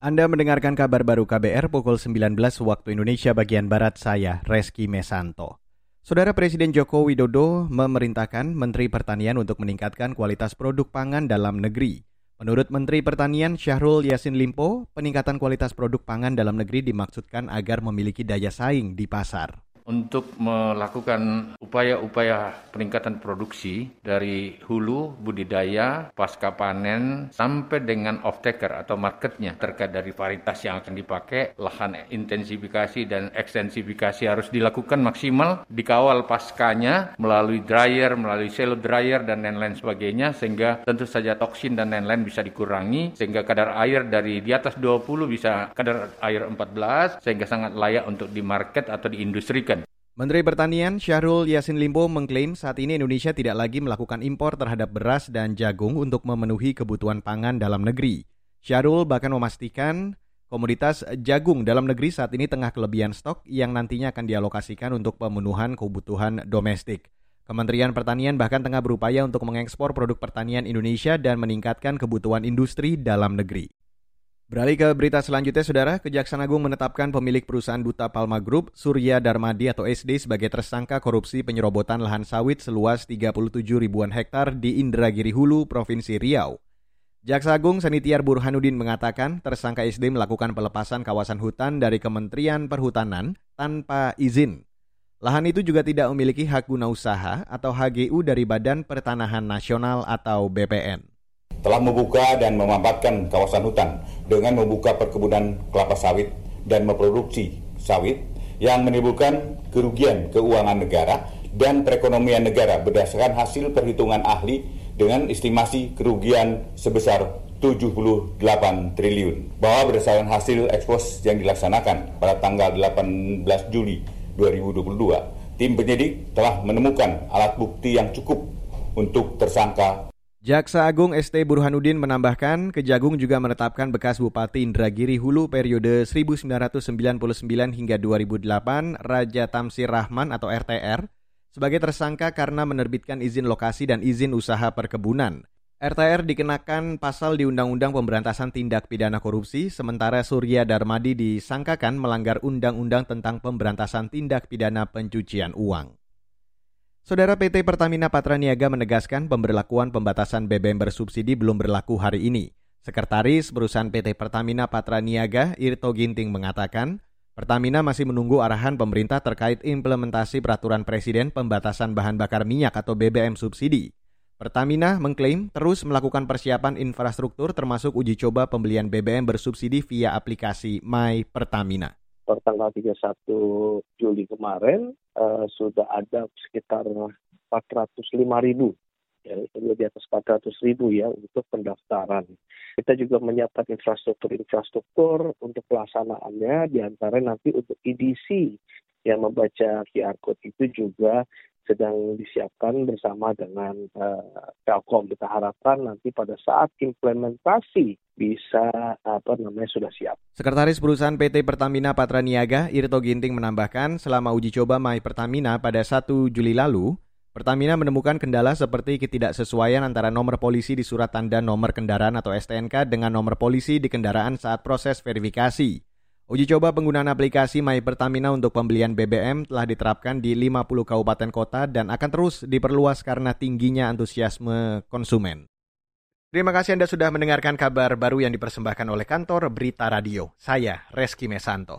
Anda mendengarkan kabar baru KBR pukul 19 waktu Indonesia bagian Barat saya, Reski Mesanto. Saudara Presiden Joko Widodo memerintahkan Menteri Pertanian untuk meningkatkan kualitas produk pangan dalam negeri. Menurut Menteri Pertanian Syahrul Yasin Limpo, peningkatan kualitas produk pangan dalam negeri dimaksudkan agar memiliki daya saing di pasar untuk melakukan upaya-upaya peningkatan produksi dari hulu, budidaya, pasca panen, sampai dengan off-taker atau marketnya terkait dari varietas yang akan dipakai, lahan intensifikasi dan ekstensifikasi harus dilakukan maksimal, dikawal paskanya melalui dryer, melalui shallow dryer, dan lain-lain sebagainya, sehingga tentu saja toksin dan lain-lain bisa dikurangi, sehingga kadar air dari di atas 20 bisa kadar air 14, sehingga sangat layak untuk di market atau diindustrikan. Menteri Pertanian Syahrul Yasin Limpo mengklaim saat ini Indonesia tidak lagi melakukan impor terhadap beras dan jagung untuk memenuhi kebutuhan pangan dalam negeri. Syahrul bahkan memastikan komoditas jagung dalam negeri saat ini tengah kelebihan stok yang nantinya akan dialokasikan untuk pemenuhan kebutuhan domestik. Kementerian Pertanian bahkan tengah berupaya untuk mengekspor produk pertanian Indonesia dan meningkatkan kebutuhan industri dalam negeri. Beralih ke berita selanjutnya, Saudara. Kejaksaan Agung menetapkan pemilik perusahaan Duta Palma Group, Surya Darmadi atau SD sebagai tersangka korupsi penyerobotan lahan sawit seluas 37 ribuan hektar di Indragiri Hulu, Provinsi Riau. Jaksa Agung Sanitiar Burhanuddin mengatakan tersangka SD melakukan pelepasan kawasan hutan dari Kementerian Perhutanan tanpa izin. Lahan itu juga tidak memiliki hak guna usaha atau HGU dari Badan Pertanahan Nasional atau BPN telah membuka dan memanfaatkan kawasan hutan dengan membuka perkebunan kelapa sawit dan memproduksi sawit yang menimbulkan kerugian keuangan negara dan perekonomian negara berdasarkan hasil perhitungan ahli dengan estimasi kerugian sebesar 78 triliun. Bahwa berdasarkan hasil ekspos yang dilaksanakan pada tanggal 18 Juli 2022, tim penyidik telah menemukan alat bukti yang cukup untuk tersangka Jaksa Agung ST Burhanuddin menambahkan, Kejagung juga menetapkan bekas Bupati Indragiri Hulu periode 1999 hingga 2008, Raja Tamsir Rahman atau RTR, sebagai tersangka karena menerbitkan izin lokasi dan izin usaha perkebunan. RTR dikenakan pasal di Undang-Undang Pemberantasan Tindak Pidana Korupsi, sementara Surya Darmadi disangkakan melanggar Undang-Undang tentang Pemberantasan Tindak Pidana Pencucian Uang. Saudara PT Pertamina Patraniaga menegaskan pemberlakuan pembatasan BBM bersubsidi belum berlaku hari ini. Sekretaris perusahaan PT Pertamina Patraniaga, Irto Ginting mengatakan, Pertamina masih menunggu arahan pemerintah terkait implementasi peraturan presiden pembatasan bahan bakar minyak atau BBM subsidi. Pertamina mengklaim terus melakukan persiapan infrastruktur termasuk uji coba pembelian BBM bersubsidi via aplikasi My Pertamina per tanggal 31 Juli kemarin uh, sudah ada sekitar 405 ribu ya itu di atas 400 ribu ya untuk pendaftaran. Kita juga menyiapkan infrastruktur-infrastruktur untuk pelaksanaannya, di antara nanti untuk EDC yang membaca QR code itu juga sedang disiapkan bersama dengan uh, Telkom. Kita harapkan nanti pada saat implementasi bisa apa namanya sudah siap. Sekretaris Perusahaan PT Pertamina Patraniaga Irto Ginting menambahkan selama uji coba My Pertamina pada 1 Juli lalu, Pertamina menemukan kendala seperti ketidaksesuaian antara nomor polisi di surat tanda nomor kendaraan atau STNK dengan nomor polisi di kendaraan saat proses verifikasi. Uji coba penggunaan aplikasi My Pertamina untuk pembelian BBM telah diterapkan di 50 kabupaten kota dan akan terus diperluas karena tingginya antusiasme konsumen. Terima kasih Anda sudah mendengarkan kabar baru yang dipersembahkan oleh kantor Berita Radio. Saya Reski Mesanto.